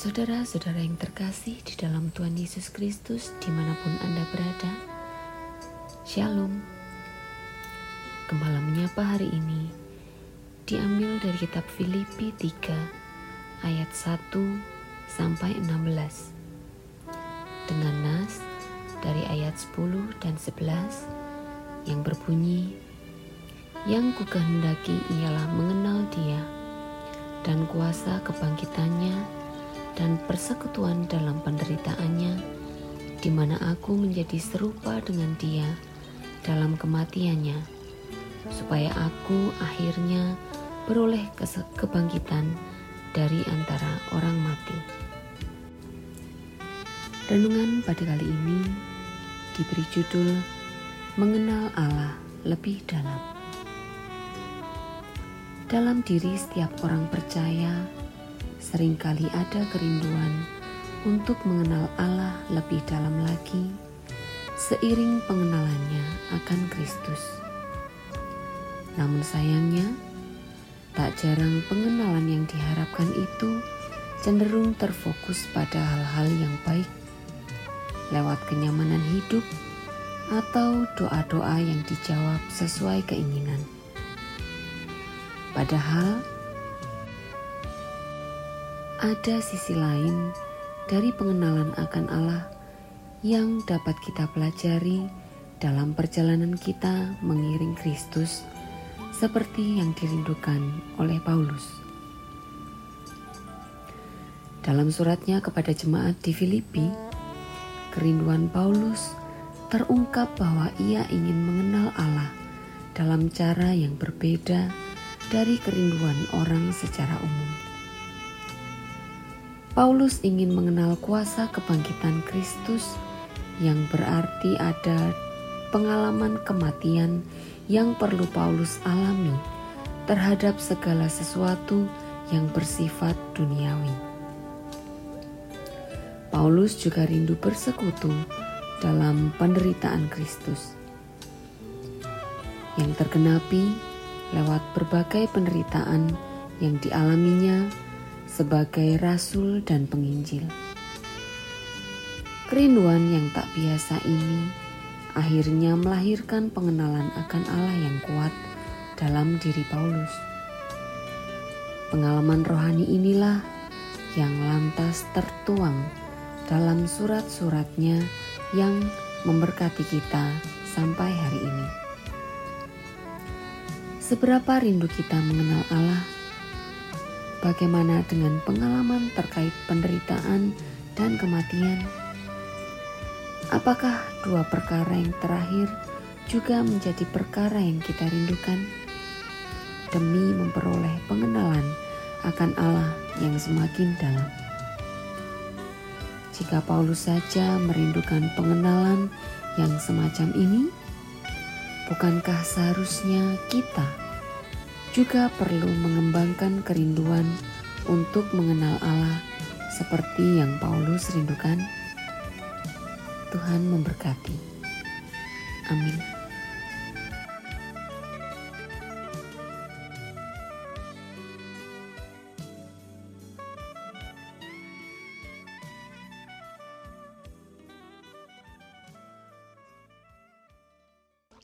Saudara-saudara yang terkasih di dalam Tuhan Yesus Kristus di mana pun Anda berada, Shalom. Gembala menyapa hari ini diambil dari kitab Filipi 3 ayat 1 sampai 16 10 dan 11 yang berbunyi yang kukehendaki ialah mengenal dia dan kuasa kebangkitannya dan persekutuan dalam penderitaannya, di mana aku menjadi serupa dengan Dia dalam kematiannya, supaya aku akhirnya beroleh kebangkitan dari antara orang mati. Renungan pada kali ini diberi judul Mengenal Allah Lebih Dalam. Dalam diri setiap orang percaya, sering kali ada kerinduan untuk mengenal Allah lebih dalam lagi seiring pengenalannya akan Kristus. Namun sayangnya, tak jarang pengenalan yang diharapkan itu cenderung terfokus pada hal-hal yang baik lewat kenyamanan hidup atau doa-doa yang dijawab sesuai keinginan. Padahal ada sisi lain dari pengenalan akan Allah yang dapat kita pelajari dalam perjalanan kita mengiring Kristus seperti yang dirindukan oleh Paulus. Dalam suratnya kepada jemaat di Filipi, kerinduan Paulus terungkap bahwa ia ingin mengenal Allah dalam cara yang berbeda dari kerinduan orang secara umum. Paulus ingin mengenal kuasa kebangkitan Kristus yang berarti ada pengalaman kematian yang perlu Paulus alami terhadap segala sesuatu yang bersifat duniawi. Paulus juga rindu bersekutu dalam penderitaan Kristus yang tergenapi lewat berbagai penderitaan yang dialaminya sebagai rasul dan penginjil. Kerinduan yang tak biasa ini akhirnya melahirkan pengenalan akan Allah yang kuat dalam diri Paulus. Pengalaman rohani inilah yang lantas tertuang dalam surat-suratnya yang memberkati kita sampai hari ini. Seberapa rindu kita mengenal Allah Bagaimana dengan pengalaman terkait penderitaan dan kematian? Apakah dua perkara yang terakhir juga menjadi perkara yang kita rindukan demi memperoleh pengenalan akan Allah yang semakin dalam? Jika Paulus saja merindukan pengenalan yang semacam ini, bukankah seharusnya kita? juga perlu mengembangkan kerinduan untuk mengenal Allah seperti yang Paulus rindukan. Tuhan memberkati. Amin.